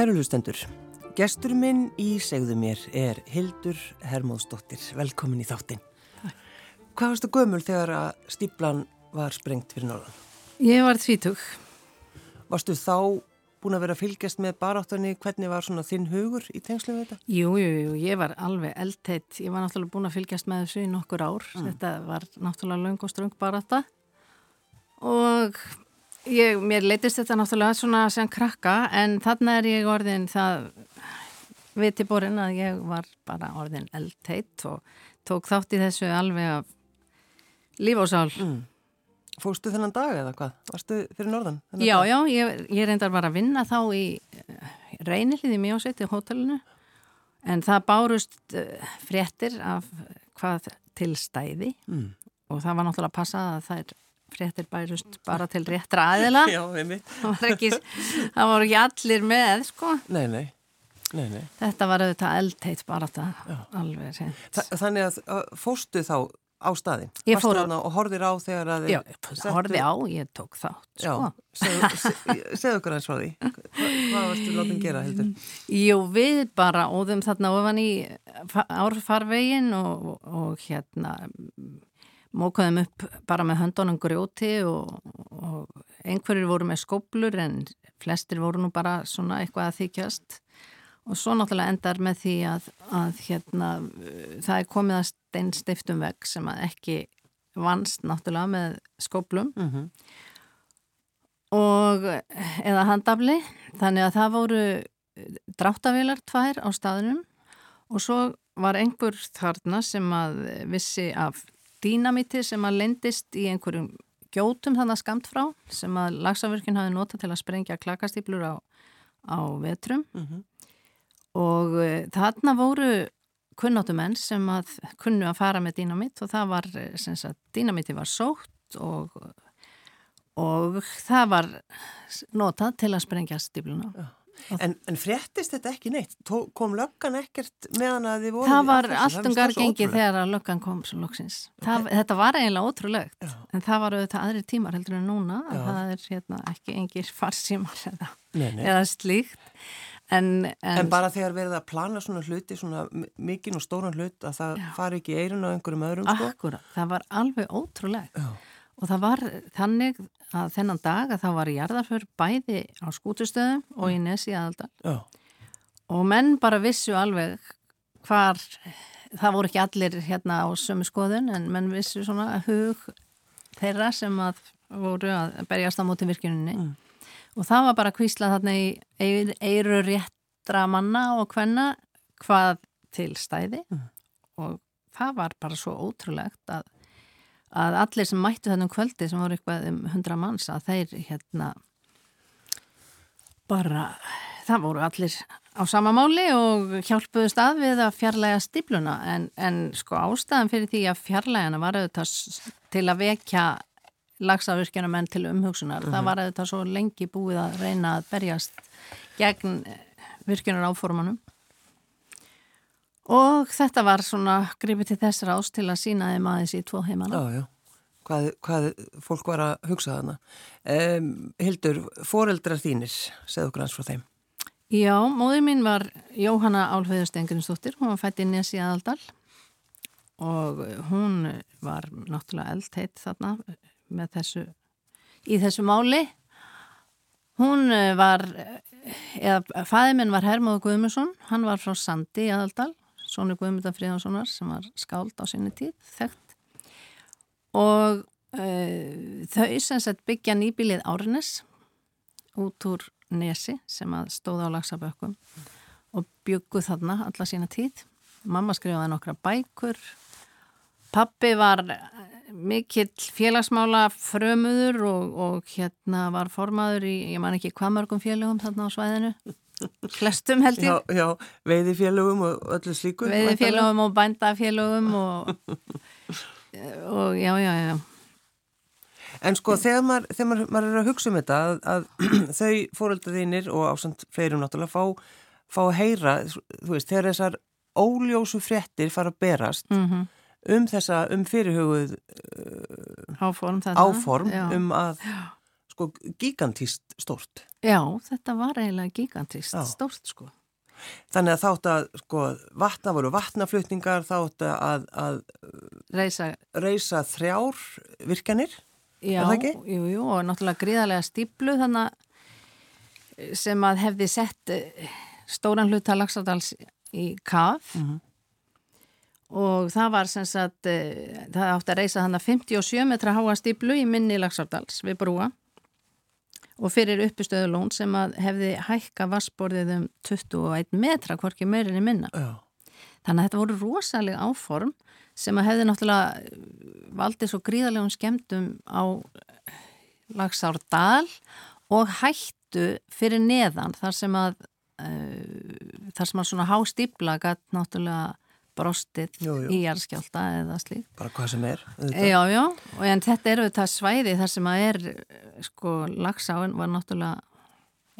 Kæru hlustendur, gestur minn í segðu mér er Hildur Hermóðsdóttir. Velkomin í þáttin. Hvað varstu gömul þegar að stíplan var sprengt fyrir norðan? Ég var tvítug. Varstu þá búin að vera að fylgjast með baráttunni? Hvernig var svona þinn hugur í tengslu við þetta? Jú, jú, jú, ég var alveg eldteitt. Ég var náttúrulega búin að fylgjast með þessu í nokkur ár. Mm. Þetta var náttúrulega löng og ströng barátta og ég, mér leytist þetta náttúrulega svona sem krakka en þarna er ég orðin það viti borin að ég var bara orðin eldteitt og tók þátt í þessu alveg af líf og sál. Mm. Fóstu þennan dag eða hvað? Varstu fyrir norðan? Já, dag? já, ég, ég reyndar bara að vinna þá í eh, reynilið í mjósveit í hótelinu en það bárust uh, fréttir af hvað til stæði mm. og það var náttúrulega að passa að það er fréttir bærust bara til réttra aðila. Já, það var ekki það voru ekki allir með sko. Nei, nei, nei, nei. Þetta var auðvitað eldteitt bara þetta alveg Þa, Þannig að fóstu þá á staðin fór og horfir á þegar að Já, horfi á, ég tók þátt sko. Segðu okkur eins frá því. Hvað varstu látið gera, heldur? Jú, við bara óðum þarna ofan í árfarvegin og, og hérna mókaðum upp bara með höndunum grjóti og, og einhverjir voru með skóplur en flestir voru nú bara svona eitthvað að þykjast. Og svo náttúrulega endar með því að, að hérna, það er komið að steinstiftum vegg sem að ekki vannst náttúrulega með skóplum mm -hmm. og eða handafli. Þannig að það voru dráttavilar tvær á staðunum og svo var einhver þarna sem að vissi af dínamíti sem að lendist í einhverjum gjótum þannig skamt frá sem að lagsafurkin hafi nota til að sprengja klakastýplur á, á vetrum mm -hmm. og uh, þarna voru kunnáttumenn sem að kunnu að fara með dínamít og það var, e, sem sagt, dínamíti var sótt og, og það var notað til að sprengja stýpluna. Já. En, en fréttist þetta ekki neitt? Kom löggan ekkert meðan að þið voru? Það var alltungar gengið þegar að löggan kom svo loksins. Okay. Þetta var eiginlega ótrúlegt, Já. en það var auðvitað aðri tímar heldur en núna. Það er hérna, ekki engir farsímar eða, eða slíkt. En, en, en bara þegar verið að plana svona hluti, svona mikinn og stóran hlut, að það Já. fari ekki eirun á einhverjum öðrum sko? Akkurat, það var alveg ótrúlegt. Já. Og það var þannig að þennan dag að það var jarðarför bæði á skútustöðum og í mm. Nesi aðaldal. Já. Og menn bara vissu alveg hvar, það voru ekki allir hérna á sömu skoðun en menn vissu svona hug þeirra sem að voru að berjast á móti virkininni. Mm. Og það var bara kvíslað þarna í eiru réttra manna og hvenna hvað til stæði mm. og það var bara svo ótrúlegt að að allir sem mættu þennum kvöldi sem voru eitthvað um hundra manns að þeir hérna bara, það voru allir á sama máli og hjálpuðu stað við að fjarlæga stipluna en, en sko ástæðan fyrir því að fjarlægana var auðvitað til að vekja lagsavirkjana menn til umhugsunar, uh -huh. það mhm. var auðvitað svo lengi búið að reyna að berjast gegn virkjunar áformanum Og þetta var svona gripið til þessar ást til að sína þeim aðeins í tvo heimana. Já, já. Hvað, hvað fólk var að hugsa þarna. Um, Hildur, foreldrar þínir, segðu okkur hans frá þeim. Já, móður mín var Jóhanna Álfeyðustengurinsdóttir. Hún var fætt inn í þessi aðaldal og hún var náttúrulega eldteitt þarna með þessu, í þessu máli. Hún var, eða fæðiminn var Hermóð Guðmusson, hann var frá Sandi aðaldal Sónu Guðmynda Fríðanssonar sem var skáld á sinni tíð, þekkt. Og uh, þau sem sett byggja nýbilið Árnes út úr Nesi sem að stóða á lagsabökkum og byggu þarna alla sína tíð. Mamma skrifaði nokkra bækur. Pappi var mikill félagsmála frömuður og, og hérna var formaður í, ég man ekki hvað mörgum félagum þarna á svæðinu Flestum held ég. Já, já veiðifélögum og öllu slíku. Veiðifélögum og bændafélögum og, og já, já, já. En sko þegar maður, þegar maður, maður er að hugsa um þetta að, að þau fórölda þínir og ásand fleirum náttúrulega fá, fá að heyra, þú veist, þegar þessar óljósu fréttir fara að berast mm -hmm. um þessa, um fyrirhugуð uh, áform, áform um að sko gigantíst stórt. Já, þetta var eiginlega gigantíst Já. stórt sko. Þannig að þátt að sko vatna voru vatnaflutningar, þátt að, að Reisa, reysa þrjár virkjanir. já, það ekki? jú, jú, og náttúrulega gríðarlega stíplu þannig að- sem að hefði sett eh, stóran hluta Laxardals í kaf Mhm. og það var sem sagt, eh, það átti að reysa þannig 57 metra háa stíplu í minni Laxardals við brúa og fyrir uppistöðulón sem að hefði hækka vassborðið um 21 metra, hvorki meirinni minna. Já. Þannig að þetta voru rosaleg áform sem að hefði náttúrulega valdið svo gríðarlegum skemmtum á Lagsárdal og hættu fyrir neðan þar sem að uh, þar sem að svona hástípla gætt náttúrulega brostið Jú, jú. í jarðskjálta eða slík. Bara hvað sem er. auðvitað. Já, já, og en þetta eru þetta svæði þar sem að er sko lagsáin var náttúrulega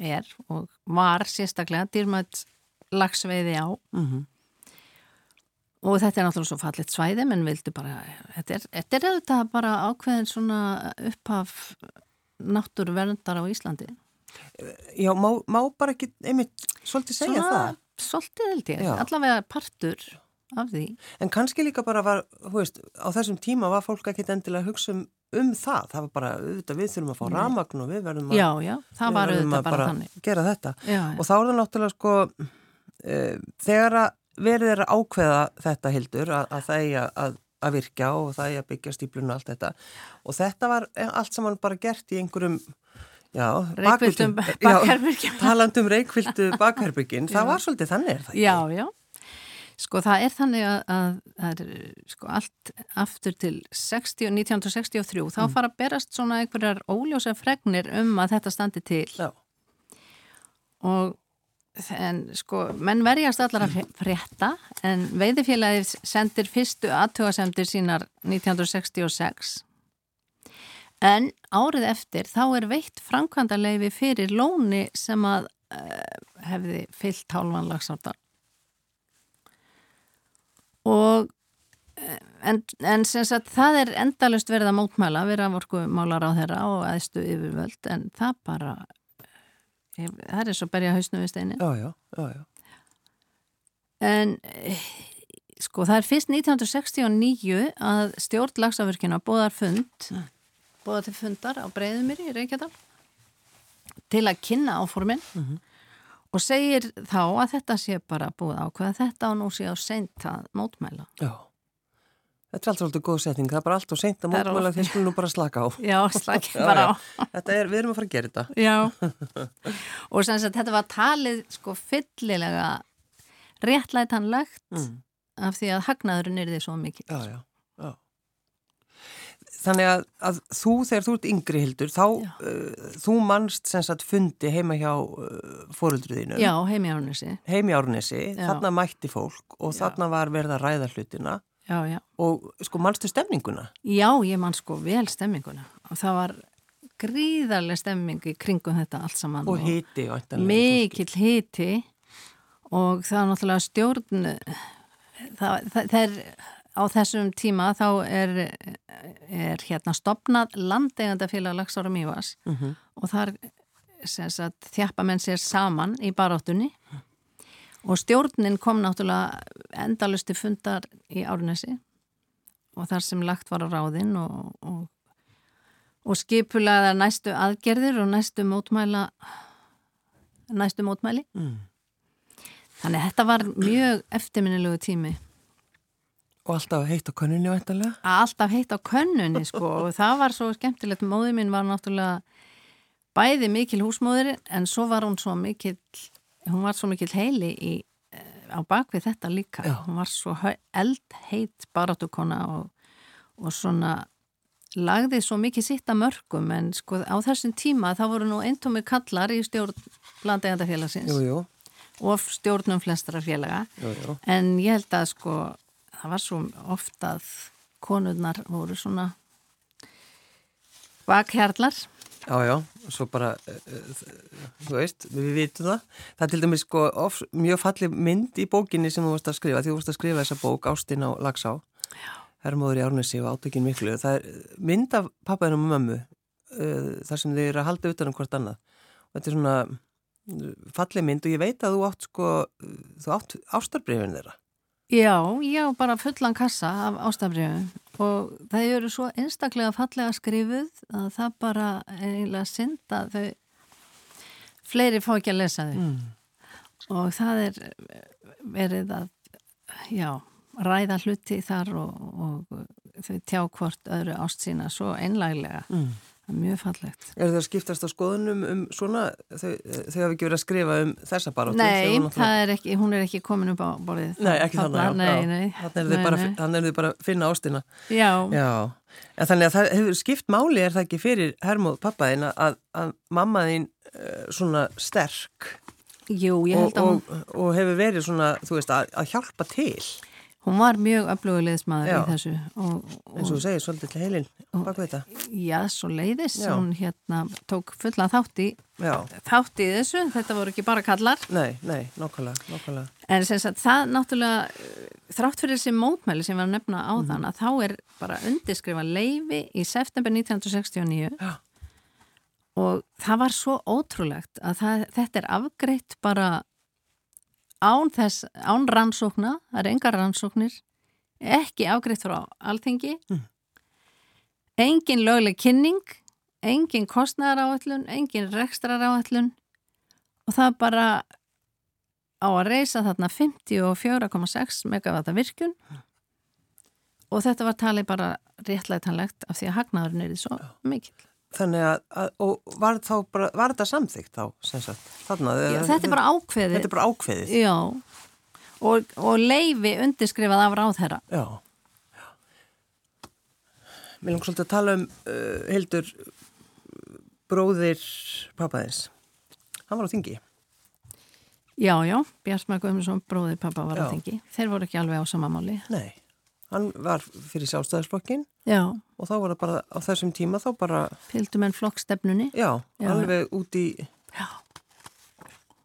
er og var sérstaklega dýrmætt lagsveiði á Mhm. og þetta er náttúrulega svo fallit svæði menn vildu bara, þetta er, þetta er auðvitað bara ákveðin svona upphaf náttúruverndar á Íslandi Já, má, má bara ekki einmitt svolítið segja það. svolítið held ég, Já. allavega partur af því. En kannski líka bara var, þú veist, á þessum tíma var fólk ekki endilega að hugsa um, um það. Það var bara, auðvitað, við þurfum að fá rafmagn og við verðum að, Já, já, það við var verðum auðvitað að bara þannig. gera þetta. Já. Og þá er það náttúrulega sko, uh, þegar að verið er að ákveða þetta hildur, að, að það eigi að, að virkja og það eigi að byggja stíplun og allt þetta. Og þetta var allt saman bara gert í einhverjum, já, bakherbergjum. Talandum reykvildu bakherbyggin, það var svolítið þannig er það ekki? Já, já. Sko það er þannig að, að er sko allt aftur til 60, 1963 þá Mm. fara að berast svona einhverjar óljósa fregnir um að þetta standi til Já. og en sko menn verjast allar að frétta en veiðifélagið sendir fyrstu aðtögasemdir sínar 1966 en árið eftir þá er veitt framkvæmdarleifi fyrir lóni sem að uh, hefði fyllt hálfan lagsárdal og eh, en, en sem sagt það er endalust verið að mótmæla verið að vorku málar á þeirra og aðstu yfirvöld en það bara ég, það er svo berja hausnu við steinin Já, já, já, já. en eh, sko það er fyrst 1969 að stjórn lagsafurkina bóðar fund bóðar til fundar á Breiðumir í Reykjadal til að kynna áformin og segir þá að þetta sé bara búið ákveða þetta og nú sé á seint að mótmæla Já. Þetta er alltaf svolítið góð setning, það er bara allt og seint að of- því skulum nú bara slaka á. Já, slakið Já, bara á. Þetta er, við erum að fara að gera þetta. Já, og sem sagt þetta var talið sko fyllilega réttlætanlegt Mm. af því að hagnaðurinn er því svo mikið. Já, já. Þannig að, að þú, þegar þú ert yngri hildur, þá, uh, þú mannst sem sagt fundi heima hjá uh, fóruldruðinu. Já, heim í Árnesi. Heim í Árnesi, þarna mætti fólk og Já. þarna var verið að ræða hlutina Já, já. og sko mannstu stemninguna. Já, ég man sko vel stemminguna og það var gríðarlega stemming í kringum þetta allt saman. Og hiti og. Mikill hiti og það er náttúrulega stjórn, það, það, það er á þessum tíma þá er, er hérna stopnað landeigandafélag Lagsára Mívas Mhm. og þar þjappa menn sér saman í baráttunni og stjórnin kom náttúrulega endalusti fundar í Árnesi og þar sem lagt var á ráðinn og, og, og skipulaða næstu aðgerðir og næstu mótmæla næstu mótmæli Mm. þannig að þetta var mjög eftirminnilegu tími Og alltaf heitt á könnunni væntalega. alltaf heitt á könnunni sko og það var svo skemmtilegt móði mín var náttúrulega bæði mikil húsmóðir en svo var hún svo mikil hún var svo mikil heili í, eh, á bakvið þetta líka Já. hún var svo eldheit barátukona og, og svona lagði svo mikið sitt að mörgum en sko á þessum tíma þá voru nú eintómi kallar í stjórn jú, og stjórnum flestara félaga jú, jú. En ég held að sko, það var svo oft að konurnar voru svona bakhjarlar. Já, já, svo bara, uh, þú veist, við vitum það. Það er til dæmis sko of, mjög fallið mynd í bókinni sem þú varst að skrifa, því þú varst að skrifa þessa bók, Ástin á Lagsá, Hermóður í Árnesi og átökin miklu. Það er mynd af pappaðinum og mömmu uh, þar sem þau eru að halda utan um hvort annað og þetta er svona fallið mynd og ég veit að þú átt sko, þú átt ástarbreyfin þeirra Já, já, bara fullan kassa af ástafriðum og það eru svo einstaklega fallega skrifuð að það bara eiginlega synd að þau fleiri fá ekki að lesa þau mm. og það er verið að, já, ræða hluti þar og, og þau tjá hvort öðru ást sína svo einlæglega. Mm. Mjög fallegt. Er það skiptast á skoðunum um svona, þau, þau hafa ekki verið að skrifa um þessa baróttu? Nei, er ekki, hún er ekki komin upp á borðið. Nei, ekki þannig. Þannig er þau bara, að finna ástina. Já. Já, en þannig að það hefur skipt máli er það ekki fyrir Hermóð pappaðin að, að mammaðin uh, svona sterk Jú, ég held og. Og, og hefur verið svona, þú veist, að, að hjálpa til. Hún var mjög öflugulegismæður í þessu. Og, eins og þú segir svolítið til heilin baka þetta. Já, svo leiðis. Já. Hún hérna tók fullan þátt í, þátt í þessu. Þetta voru ekki bara kallar. Nei, nei, nokkala, nokkala. En sem sagt, það náttúrulega, þrátt fyrir þessi mótmæli sem við varum nefna á þann, mm. að þá er bara undirskrifa leifi í september 1969. Já og það var svo ótrúlegt að það, þetta er afgreitt bara án þess, án rannsókna, það er engar rannsóknir, ekki afgreitt frá alþengi, mm. engin lögleg kynning, engin kostnæðar áallun, engin rekstrar áallun og það bara á að reysa þarna 54,6 megavata virkun mm. og þetta var talið bara réttlægtanlegt af því að hagnaðurinn er því svo mikil. Þannig að, að og var, bara, var þetta samþygt þá, sem sagt, þarna? Já, þetta er bara ákveðið. Þetta er bara ákveðið. Já, og, og leifi undirskrifað af ráðherra. Já, já. Mér langt svolítið að tala um uh, Hildur bróðir pappaðins. Hann var á þingi. Já, já, Björnsmar Guðmundsson bróðir pappa var já. á þingi. Þeir voru ekki alveg á samamáli. Nei, hann var fyrir sjálfstæðisflokkin Já. Og þá var það bara á þessum tíma þá bara... Fylgdu menn flokkstefnunni. Já, já, alveg út í... Já.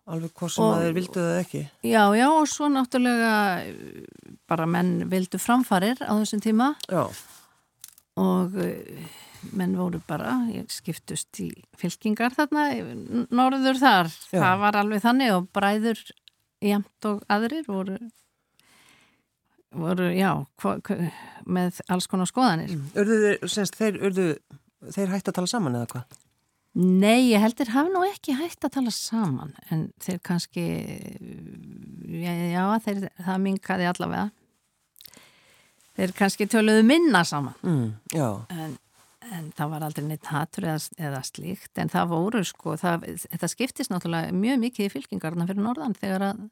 Alveg hvað sem þeir vildu það ekki. Já, já, og svo náttúrulega bara menn vildu framfarir á þessum tíma. Já. Og eh, menn voru bara, ég skiptust í fylkingar þarna, norður þar. Já. Það var alveg þannig og bræður jæmt og aðrir voru voru, já, hva, hva, með alls konar skoðanir. Mm. Urðu þeir, þeir, urðu, þeir hægt að tala saman eða hvað? Nei, ég heldur hafi nú ekki hægt að tala saman, en þeir kannski, já, já þeir, það minkaði allavega. Þeir kannski töluðu minna saman. Mm. En, en það var aldrei neitt hattur eða, eða slíkt, en það voru sko, það, þetta skiptist náttúrulega mjög mikið í fylkingarna fyrir norðan þegar að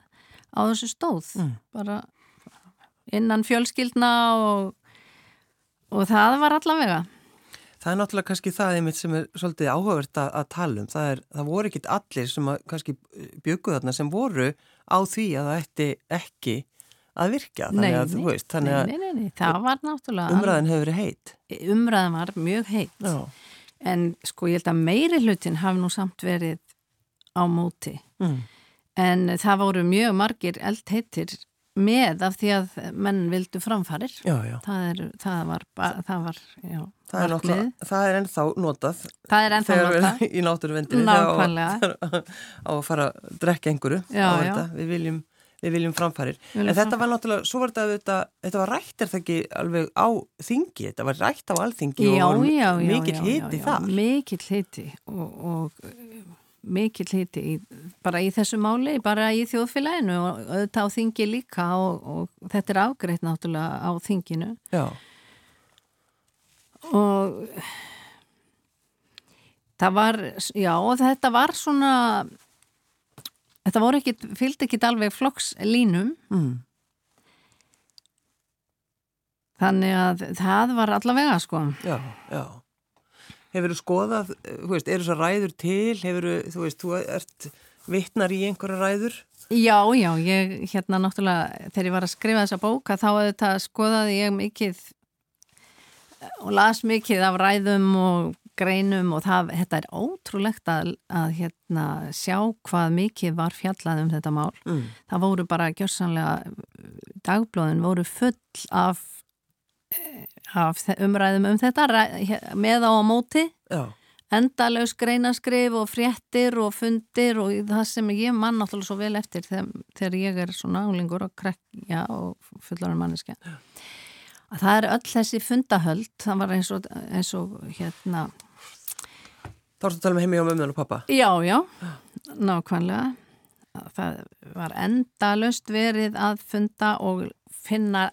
á þessu stóð, mm. bara innan fjölskyldna og, og það var allavega. Það er náttúrulega kannski það einmitt sem er svolítið áhugavert að, að tala um. Það, er, það voru ekkit allir sem að, kannski byggu þarna sem voru á því að það ætti ekki að virka. Nei, að, nei, veist, nei, nei, nei, nei, það var náttúrulega... Umræðin hefur verið heit. Umræðin var mjög heit. Já. En sko ég held að meiri hlutin hafi nú samt verið á móti. Mm. En það voru mjög margir eldheitir með af því að menn vildu framfarir. Já, já. Það, er, það var, það var já, það, er það er ennþá notað það er ennþá notað. í náttúruvendinu á, að fara að drekka einhverju við viljum, við viljum framfarir. Viljum en þetta var náttúrulega, svo var þetta þetta var rætt er það ekki alveg á þingi, þetta var rætt á alþingi og mikill hiti þar. Mikill hiti og, og mikill hiti í, bara í þessu máli, bara í þjóðfélaginu og auðvitað á þingi líka og, og þetta er afgreitt náttúrulega á þinginu Já. og það var, já þetta var svona þetta voru ekki, fylgdi ekki alveg flokkslínum mm. þannig að það var allavega sko Já, já hefur þú skoðað, þú veist, eru þessar ræður til, hefur þú veist, þú ert vittnar í einhverja ræður? Já, já, ég, hérna náttúrulega, þegar ég var að skrifa þessa bóka, þá þetta skoðaði ég mikið og las mikið af ræðum og greinum og það, þetta er ótrúlegt að, að hérna sjá hvað mikið var fjallað um þetta mál. Mm. Það voru bara gjörsanlega, dagblóðin voru full af af umræðum um þetta með á á móti. Endalaus greinaskrif og fréttir og fundir og það sem ég mann náttúrulega svo vel eftir þegar, þegar ég er svona álingur og krekja og fullarinn manneska að það er öll þessi fundahöld það var eins og, eins og hérna Þá ertu að tala með heimi á mömmun og pappa Já, já, nákvæmlega. Það var endalaust verið að funda og finna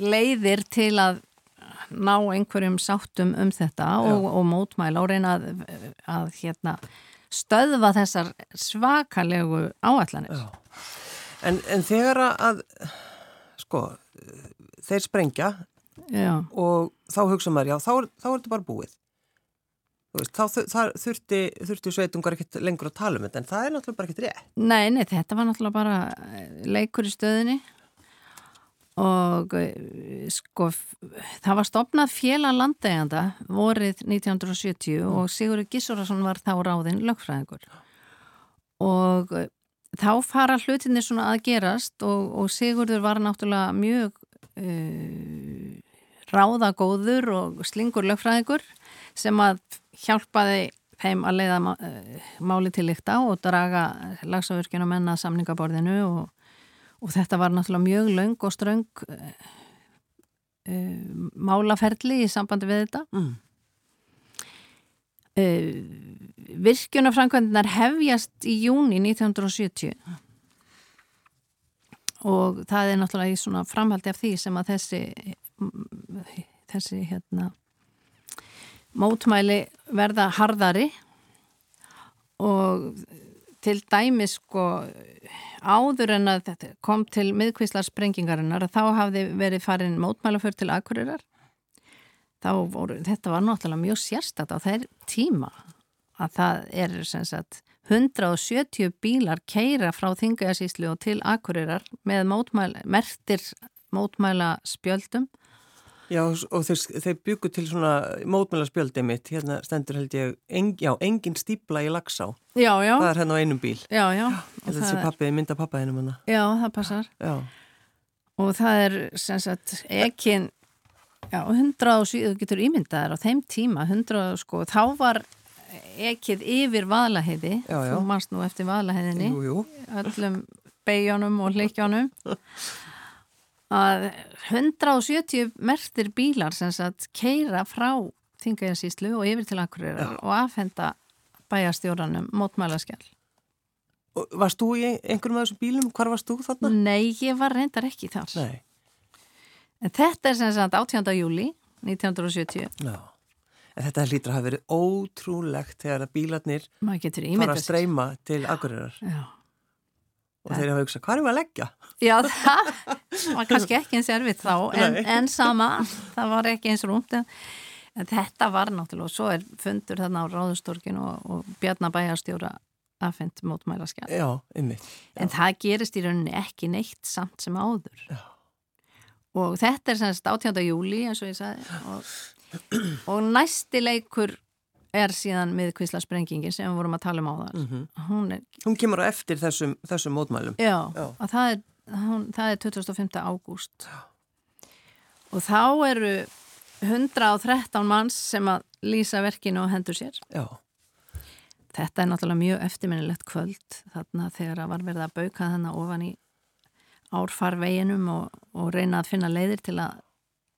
leiðir til að ná einhverjum sáttum um þetta og, og mótmæla og reyna að, að hérna, stöðva þessar svakalegu áallanir. En, en þegar að, sko, þeir sprengja já. og þá hugsa maður, já, þá, þá er þetta bara búið. Veist, þá þurfti, þurfti sveitungar ekkert lengur að tala um þetta en það er náttúrulega bara ekkert rétt. Nei, nei, þetta var náttúrulega bara leikur í stöðinni og eh, sko það var stopnað fjela landegjanda vorið 1970 mm. og Sigurður Gissurason var þá ráðinn lögfræðingur og eh, þá fara hlutinni svona að gerast og, og Sigurður var náttúrulega mjög uh, ráðagóður og slingur lögfræðingur sem að hjálpaði þeim að leiða máli til líkta og draga lagsafurkjum og menna samningaborðinu og og þetta var náttúrulega mjög laung og ströng uh, uh, málaferli í sambandi við þetta. Mm. uh, virkjunafrankvæmdinar hefjast í júni 1970 og það er náttúrulega í svona framhaldi af því sem að þessi þessi hérna mótmæli verða harðari. Og til dæmi sko áður en að kom til miðkvíslar sprengingarinnar þá hafði verið farin mótmælaför til akkurirar voru, þetta var náttúrulega mjög sérstatt á þeir tíma að það er sem sagt 170 bílar keira frá Þingajarsíslu og til akkurirar með mótmæla, mertir mótmæla spjöldum Já og þeir, þeir byggu til svona mótmælarspjöldið mitt, hérna stendur held ég, en, já, engin stípla í lagsá. Já, já. Það er hérna á einum bíl. Já, já. Þetta sé pappið, mynda pappa hennum hana. Já, það passar. Já. Og það er sem sagt ekki, já, 107, þú getur ímyndaðar á þeim tíma, 100, sko, þá var ekkið yfir vaðlaheiði, þú mannst nú eftir vaðlaheiðinni, öllum beigjónum og hlikkjónum að 170 mertir bílar sem sagt keira frá Þingæjarsíslu og yfir til Akureyrar og afhenda bæjastjóranum mótmælaskjál. Varst þú í einhverjum af þessum bílum? Hvar varst þú þarna? Nei, ég var reyndar ekki þar. Nei. En þetta er sem sagt 18. júli 1970. Já. En þetta hlýtur að hafa verið ótrúlegt þegar að bílarnir fara að streyma til Akureyrar. Já og þeir hafa hugsað, hvað er við að leggja? Já, það var kannski ekki eins erfitt þá, en, en sama það var ekki eins rúmt en, en þetta var náttúrulega, og svo er fundur þarna á Ráðustorkin og, og Bjarnabæjarstjóra aðfend mótmæla skjál Já, einmitt Já. En það gerist í rauninni ekki neitt samt sem áður Já. og þetta er semst 18. júli eins og ég sagði og, og næsti leikur er síðan miðkvísla sprengingin sem við vorum að tala um á það mm -hmm. hún, er... hún kemur á eftir þessum, þessum mótmælum já, já. Það, er, hún, það er 25. ágúst. Og þá eru 113 manns sem að lýsa verkinu og hendur sér. Já. þetta er náttúrulega mjög eftirminnilegt kvöld þarna þegar að var verið að bauka þannig ofan í árfarveginum og, og reyna að finna leiðir til að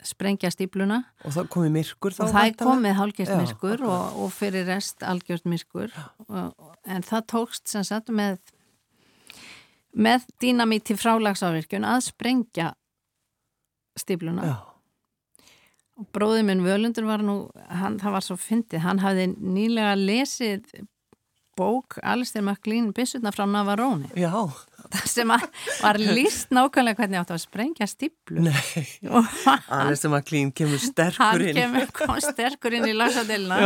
sprengja stípluna og það komið myrkur og það komið hálgjört myrkur og, og fyrir rest algjört myrkur. Og, en það tókst sem sagt með með dýnamíti frálagsávirkjun að sprengja stípluna Já. og bróðið minn Völundur var nú hann, það var svo fyndið, hann hafði nýlega lesið bók Alistair MacLean Bissutna frá Navaróni Já. Sem var líst nákvæmlega hvernig átt að sprengja Nei, Alistair MacLean kemur sterkur inn. Hann kemur, kom sterkur inn í lagsadilina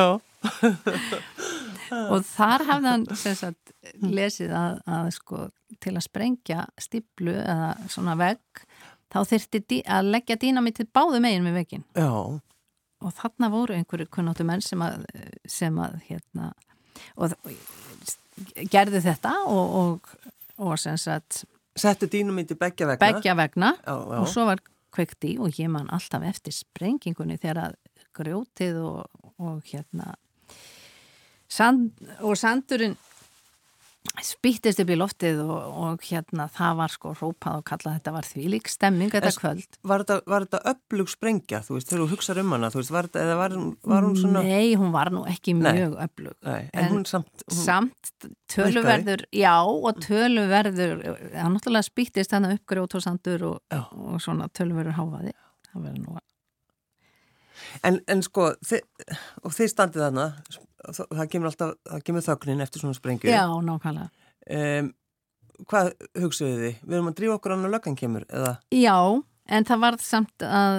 og þar hafði hann sagt, lesið að, að sko, til að sprengja stiblu eða svona vegg þá þurfti að leggja dýnamítið báðu megin við veggin og þarna voru einhverju kunnáttu menn sem að, sem að hérna og gerðu þetta og, og, og sem sagt Settu í begja vegna. Begja vegna. Já, já. og svo var kveikt í og ég man alltaf eftir sprengingunni þegar að grjótið og, og hérna Sand, og sandurinn spýttist upp í loftið og, og hérna það var sko rópað og kallað þetta var því lík stemming þetta En- kvöld. Var þetta, var þetta öflug sprengja, þú veist, þegar þú hugsaður um hana, þú veist, var eða var, var hún svona... Nei, hún var nú ekki mjög öflug. Nei, en, En hún samt... Hún, samt töluverður já og töluverður það náttúrulega spýttist hann upp grjót og sandur og, og svona töluverður háfaði það verður nú að en, en sko, þið, og þið standið þarna, það, kemur alltaf, það kemur þögnin eftir svona sprengju. já, nákvæmlega Um, hvað hugsaðu þið? Við erum að drífa okkur annar löggan kemur, eða? Já, en það varð samt að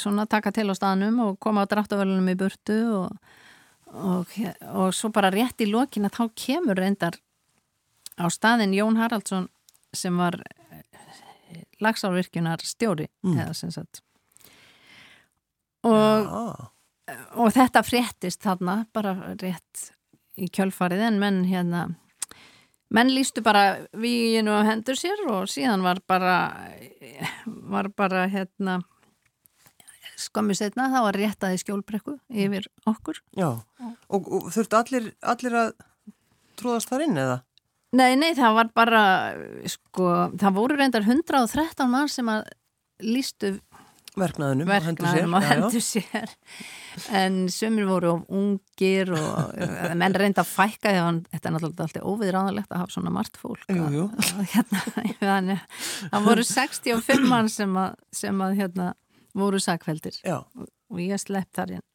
svona taka til á staðnum og koma á dráttavölunum í burtu og, og, og svo bara rétt í lokin að þá kemur reyndar á staðin Jón Haraldsson sem var lagsárvirkjunar stjóri Mm. eða sem sagt og, og þetta fréttist þarna bara rétt í kjölfarið en menn hérna menn lístu bara víinu á hendur sér og síðan var bara var bara hérna skömmu setna þá var réttaði skjólbrekku yfir okkur já. Og, og þurftu allir, allir að tróðast þar inn, eða? Nei, nei, það var bara sko, það voru reyndar 113 mann sem að lístu Verknaðunum, á hendur sér. verknaðum á Já, já. hendur sér en sumir voru of ungir og menn reynda að fækka að þetta er náttúrulega alltaf óviðráðanlegt að hafa svona margt fólk Jú, jú. Að, að, hérna, þannig, það voru 65 mann sem að, sem að hérna, voru sakveldir Já, og ég slepp þar inn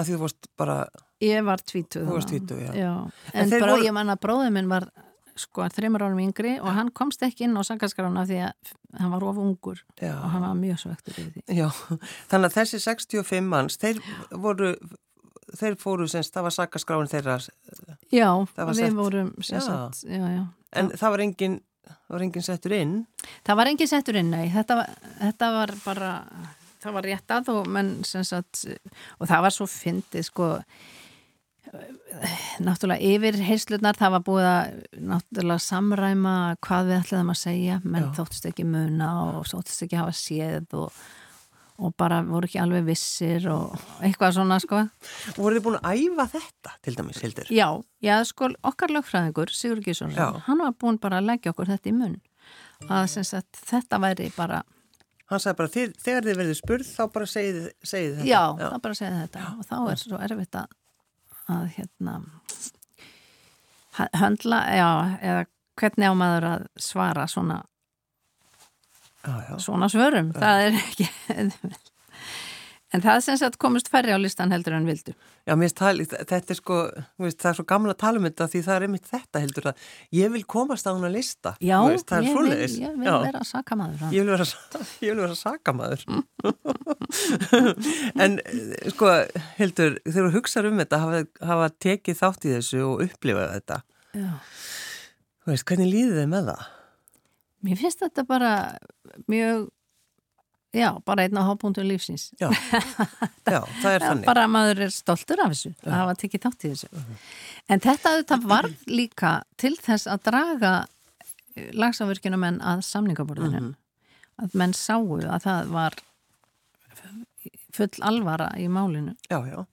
að því þú varst bara, ég var tvítuð Þú varst þarna. tvítug, já. En en bró, voru- ég manna bróðið minn var sko þreymur árum yngri og hann komst ekki inn á sakaskrána því að hann var of ungur já. og hann var mjög svektur yfir því Já, þannig að þessi 65 manns, þeir voru, þeir fóru semst, það var sakaskráin þeirra, Já, við sett- vorum sem Já. já, já. en það var engin, það var engin settur inn. Það var engin settur inn, nei, þetta var, þetta var bara, það var réttað og menn sem sagt, og það var svo fyndið, sko, náttúrulega yfir heilslutnar, það var búið að náttúrulega samræma hvað við ætlaðum að segja, menn Já. þóttist ekki muna og þóttist ekki hafa séð og, og bara voru ekki alveg vissir og eitthvað svona, sko. Og voru þið búin að æfa þetta, til dæmis, Hildur? Já, já, sko, okkar lögfræðingur, Sigur Gísson, Já. hann var búin bara að leggja okkur þetta í munn að sagt, þetta væri bara Hann sagði bara, þegar þið verðið spurð, þá bara segið, segið þetta. Já, það bara segja þetta og þá er svo erfitt að, að hérna höndla, já, eða hvernig á maður að svara svona, já, já. svona svörum, það er ekki en það sem sagt komist færri á listan heldur en vildu Já, mér finnst þetta er sko, veist, það er svo gamla að um þetta því það er einmitt þetta, Hildur, að ég vil komast á hana lista. Já, veist, það er ég, vil, ég vil vera sakamaður Ég vil vera, ég vil vera sakamaður. en eh, sko, Hildur, þegar þú hugsaður um þetta, hafa, hafa tekið þátt í þessu og upplifað þetta, Já. þú veist, hvernig líðið þið með það? Mér finnst þetta bara mjög já, bara einn á hápunktum lífsins Já, já það er þannig. bara maður er stoltur af þessu að hafa tekið þátt í þessu en þetta auðvitað var líka til þess að draga lagsavirkjunum að samningaborðinu Mhm. að menn sáu að það var full alvara í málinu Já, já.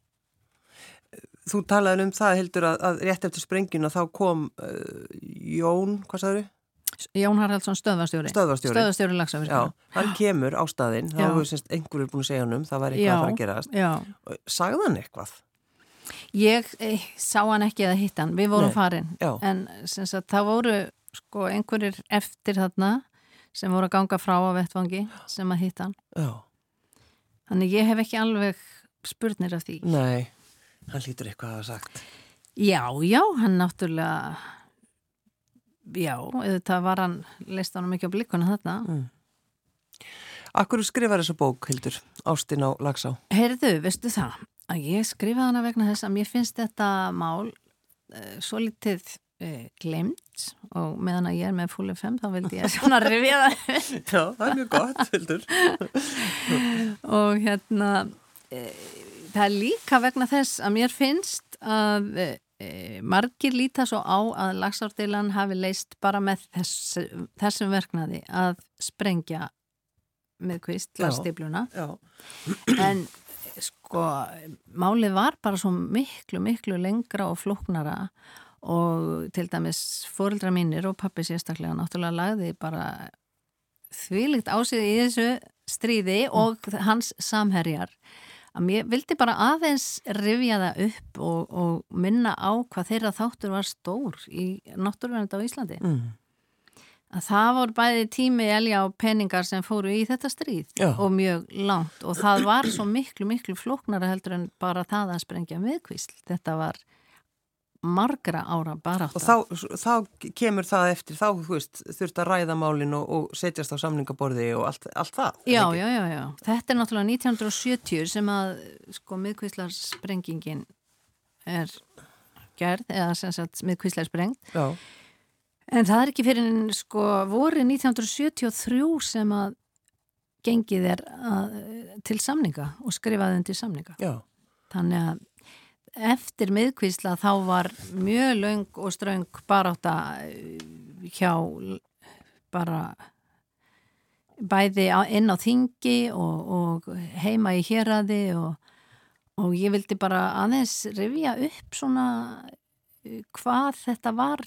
Þú talaði um það, Hildur, að, að rétt eftir sprengina þá kom uh, Jón, hvað sagður þau? Jón Haraldsson stöðvastjóri stöðvastjóri Já, lagsavirkjunum hann kemur á staðinn, þá hefur semst einhverjur búin að segja hann um, það var eitthvað að fara að gerast. já. Sagði hann eitthvað? Ég eh, sá hann ekki eða hitt hann, við vorum Nei, farin já. en sagt, það voru sko einhverjir eftir þarna sem voru að ganga frá á vettvangi sem að hitt hann Já. Þannig ég hef ekki alveg spurnir af því. Nei, hann lítur eitthvað að hafa sagt. Já, já, hann náttúrulega, já, það var hann, leist hann ekki á blikkuna þarna. Mm. Akkur skrifar þessa bók, Hildur, Ástin á Lagsá? Heyrðu, veistu það, að ég skrifaði hana vegna þess að mér finnst þetta mál uh, svo litið uh, glemt og meðan að ég er með full FM þá vildi ég svona rifja það. Já, það er mjög gott, Hildur. og hérna e, það er líka vegna þess að mér finnst að e, margir líta svo á að lagsárdilan hafi leist bara með þess, þessum verknaði að sprengja með kvist Já, en sko, málið var bara svo miklu, miklu lengra og flóknara og til dæmis fóreldra mínir og pappi sérstaklega náttúrulega lagði bara þvílikt ásið í þessu stríði og hans samherjar að mér vildi bara aðeins rifja það upp og, og minna á hvað þeirra þáttur var stór í náttúrulega á Íslandi mm. að það voru bæði tími elja og peningar sem fóru í þetta stríð Já. og mjög langt og það var svo miklu, miklu flóknara heldur en bara það að sprengja miðkvísl þetta var margra ára barátta Og þá, þá kemur það eftir, þá veist, þurft að ræða málin og, og setjast á samningaborði og allt, allt það. Já, já, já, já. Þetta er náttúrulega 1970 sem að sko miðkvíslarsprengingin er gerð eða sem sagt miðkvíslar sprengt Já, en það er ekki fyrir en sko voru 1973 sem að gengið er að, til samninga og skrifaði undir samninga. já, Þannig að eftir miðkvísla þá var mjög löng og ströng barátta eh, hjá bara bæði á- inn á þingi og, og heima í héraði og, og ég vildi bara aðeins rifja upp svona eh, hvað þetta var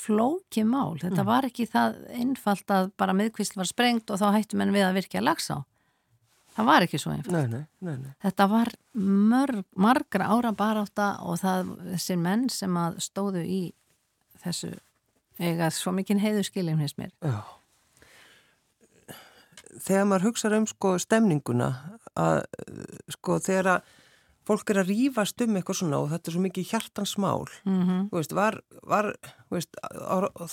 flóki mál. Þetta var ekki það einfalt að bara miðkvísl var sprengt og þá hættum en við að virkja lagsá. Það var ekki svo einfalt. nei, nei, nei, nei. Þetta var mörg, margra ára barátta og það, þessir menn sem að stóðu í þessu eiga svo mikinn heiðu skiljum hins mér. Já. Þegar maður hugsaður um sko stemninguna að sko þegar að fólk er að rífast um eitthvað svona og þetta er svo mikið hjartans mál, Mm -hmm. þú veist, var, var veist,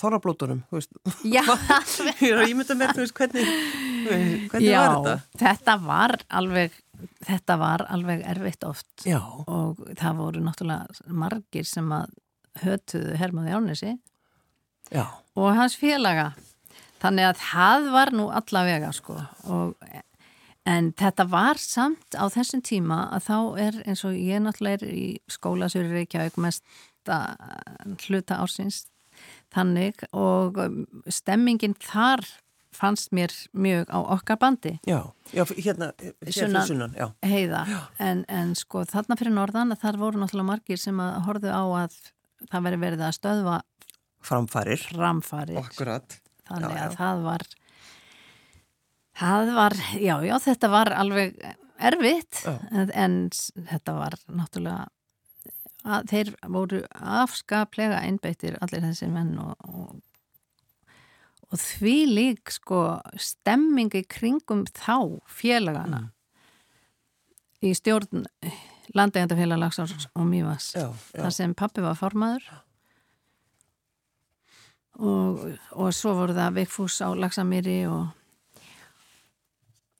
þorrablótunum, þú veist, Já, ég ímynda mér, þú veist, hvernig, hvernig já var þetta? þetta var alveg, þetta var alveg erfitt oft. Já, og það voru náttúrulega margir sem að hötuðu Hermaði Ánesi já, og hans félaga. Þannig að það var nú allavega sko. Og En þetta var samt á þessum tíma að þá er eins og ég náttúrulega er í skólasöru Reykjavík mest hluta ársins þannig og um, stemmingin þar fannst mér mjög á okkar bandi. Já, já, hérna, hérna Sunnan. sunnan, já, heiða. En, en sko þarna fyrir norðan að þar voru náttúrulega margir sem að horfðu á að það veri verið að stöðva framfærir, framfarir. Akkurat, þannig Já, að já. það var það var, já, já, þetta var alveg erfitt Já. en, þetta var náttúrulega að þeir voru afskaplega einbeittir allir þessi menn og, og, og því lík sko stemming í kringum þá félagana Mm. í stjórn landegjandafélag Lagsars og Mývas þar sem pappi var formaður og, og svo voru það Vigfús á Laxamýri og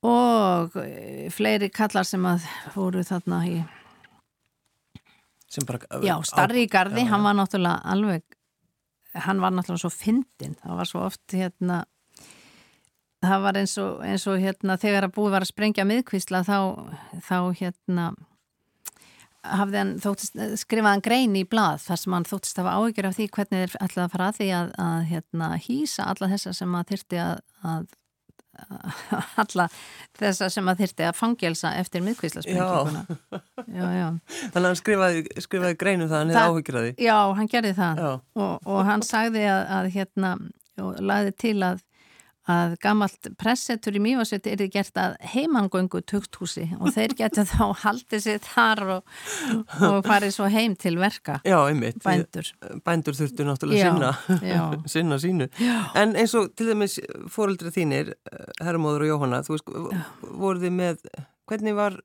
og eh, fleiri kallar sem að voru þarna í sem bara, já, starri í gardi, já, hann var náttúrulega alveg hann var náttúrulega svo fyndin það var svo oft hérna það var eins og, eins og hérna þegar að búið var að sprengja miðkvísla þá, þá hérna hafði hann þóttist, skrifaði hann grein í blað þar sem hann þóttist að hafa áhyggjur af því hvernig þeir ætlaði að fara að því að, að hérna, hýsa alla þessa sem að þyrti að, að alla þessa sem að þyrti að fangelsa eftir miðkvíslasprenginguna Þannig að hann skrifaði, skrifaði greinu það, hann hefði áhyggjur að því. já, hann gerði það. Já, og, og hann sagði að, að hérna, og lagði til að að gamalt pressetur í Mývasviti er gert að heimangöngu tukthúsi og þeir geta þá haldið sér þar og, og farið svo heim til verka já, einmitt. bændur Bændur þurftu náttúrulega Já, sinna, já. sinna sínu. En eins og til dæmis fóreldra þínir, eh, herramóður og Jóhanna, þú veist, voruð þið með, hvernig var,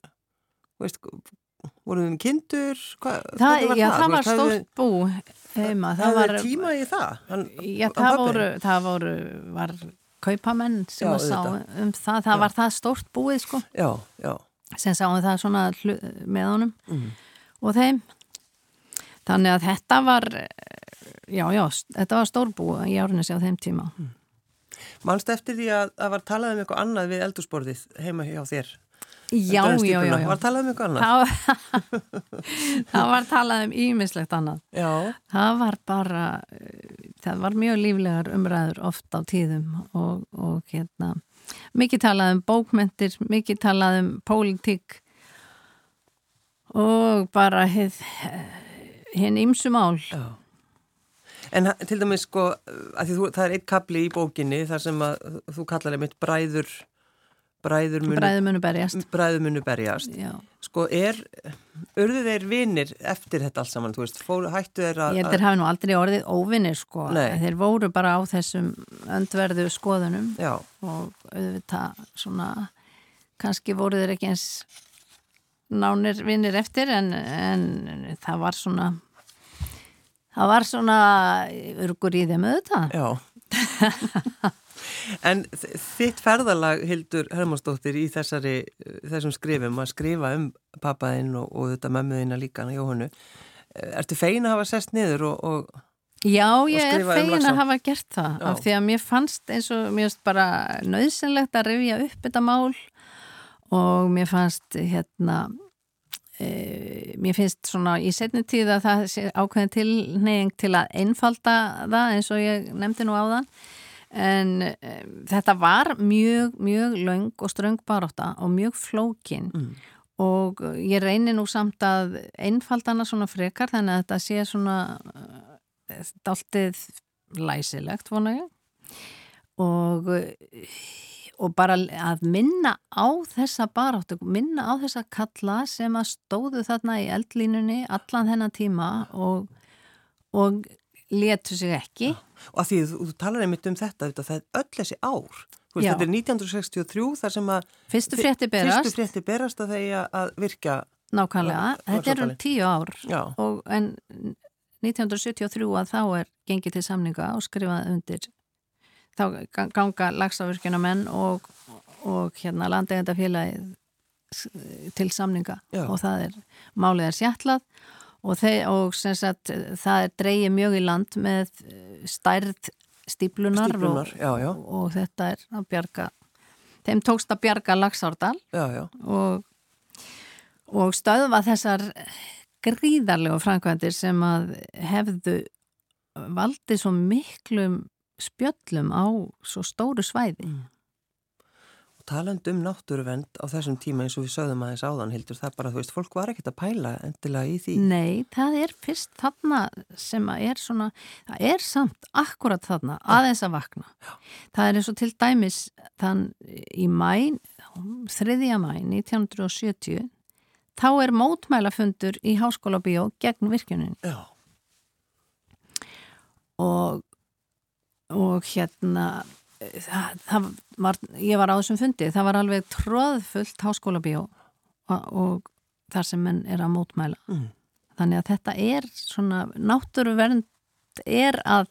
veist, voruð þið með kindur? Hva, Það, já, það Þú var stórt bú heima, þið- það hafið var þið tíma í það? Hann, já, hann það voru, það voru var kaupamenn sem Já, að sá um það, það var það stórt búið sko, Já, já. sem sáum það svona með honum Mm. og þeim. Þannig að þetta var já, já, þetta var stórbú í árunni á þeim tíma. Manst eftir því að það var talað um eitthvað annað við eldursporðið heima hjá þér? Já, já, já, já. Var talað um eitthvað annað? Það, var talað um ímislegt annað. Já, það var bara eh, það var mjög líflegar umræður oft á tíðum og, og hérna mikið talað um bókmentir, mikið talað um pólitík og bara hinn ymsum ál Já. En til dæmis sko, þú, það er eitt kapli í bókinni þar sem að þú kallar einmitt bræður bræður munu, berjast, bræður munu berjast. Sko er, urðu þeir vinir eftir þetta alls saman, þú veist, fóru, hættu þeir að... Ég heldur hafi nú aldrei orðið óvinir sko, þeir voru bara á þessum öndverðu skoðunum Já. og auðvitað svona, kannski voru þeir ekki eins nánir vinir eftir en, en það var svona það var svona örgur í þeim auðvitað. Já En þitt ferðalag Hildur Hermansdóttir í þessari þessum skrifum að skrifa um pappaðinn og, og þetta mömmuðina líka Jóhannu, ertu fegin að hafa sest niður og, og Já, ég er um fegin um að hafa gert það Já. af því að mér fannst eins og mér fannst bara nöðsynlegt að rifja upp þetta mál og mér fannst hérna e, mér finnst svona í setni tíð að það sé ákveðin tilneying til að einfalda það eins og ég nefndi nú á það en e, þetta var mjög, mjög laung og ströng baróta og mjög flókin mm. og ég reynir nú samt að einfaldana svona frekar þannig að þetta sé svona daltið læsilegt vona ég og og bara að minna á þessa baráttu, minna á þessa kalla sem að stóðu þarna í eldlínunni allan þennan tíma og, og letu sig ekki. Ja. Og að því þú, þú talar einmitt um þetta, það er öll þessi ár. Veist, þetta er 1963 þar sem að fyrstu frétti berast, fyrstu frétti berast að þeir að virka. Nákvæmlega, þetta er um tíu ár og, en 1973 að þá er gengið til samninga og skrifað undir þá ganga lagstafurkjuna menn og, og hérna landegjandafélagið til samninga Já. og það er málið er sjátlað og, þeir, og sagt, það er dreyið mjög í land með stærð stíplunar, stíplunar og, já, já. og þetta er að bjarga þeim tókst að bjarga lagsárdal og, og stöðva þessar gríðarlegu framkvæmdir sem að hefðu valdið svo miklum spjöllum á svo stóru svæði. Mm. Taland um náttúruvend á þessum tíma eins og við sögðum aðeins áðan, Hildur, það bara, þú veist, fólk var ekkert að pæla endilega í því. Nei, það er fyrst þarna sem að er svona, það er samt akkurat þarna aðeins að vakna. Já. Það er eins og til dæmis þann í mæ, 3. mæ 1970, þá er mótmælafundur í Háskóla Bíó gegn virkjunin. Já. Og og hérna það, það var, ég var á þessum fundi það var alveg tróðfullt háskóla bíó og, og þar sem menn er að mótmæla mm. þannig að þetta er svona náttúruvernd er að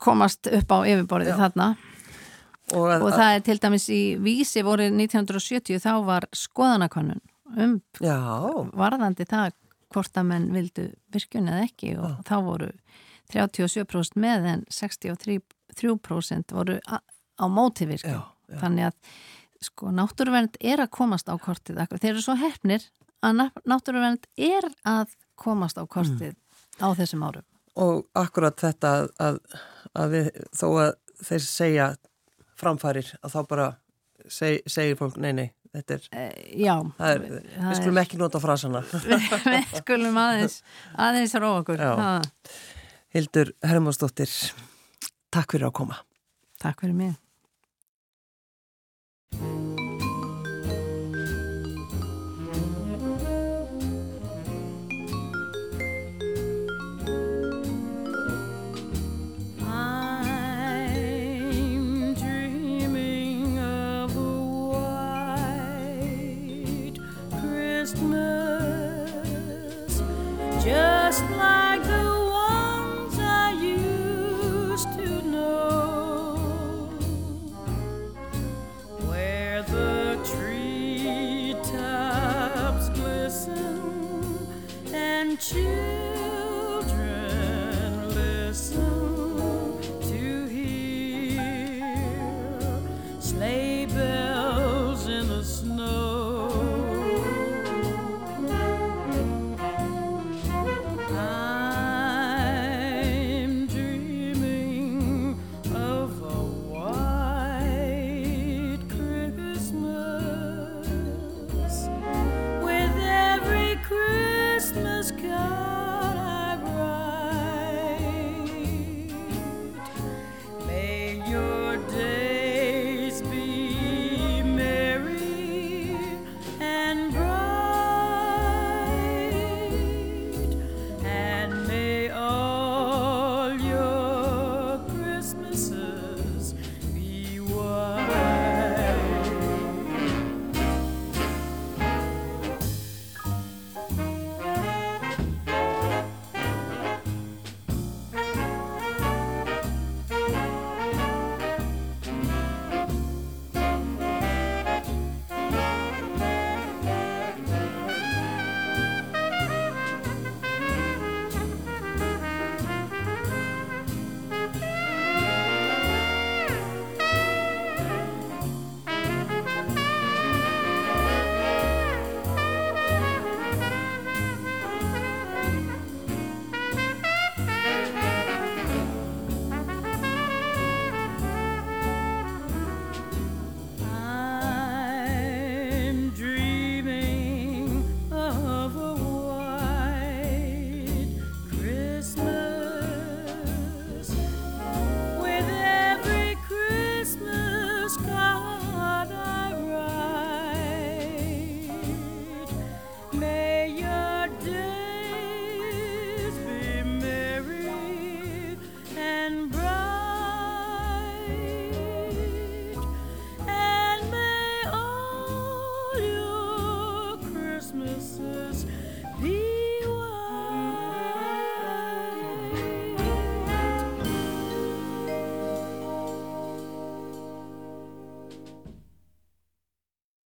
komast upp á yfirborðið Já. þarna og, og það er til dæmis í vísi voru 1970 þá var skoðanakonun um Já. varðandi það hvort að menn vildu virkun eða ekki og Já. þá voru 37% með en 63% voru á mótivirkjum. Þannig að sko náttúruvernd er að komast á kortið. Þeir eru svo hefnir að náttúruvernd er að komast á kortið mm. á þessum árum. Og akkurat þetta að, að, við, þó að þeir segja framfærir að þá bara seg, segir fólk nei, nei, þetta er, uh, já, er við skulum er, ekki nota frasana. við, við skulum aðeins, aðeins róa okkur. Já. Hildur Hermansdóttir, takk fyrir að koma. Takk fyrir mig.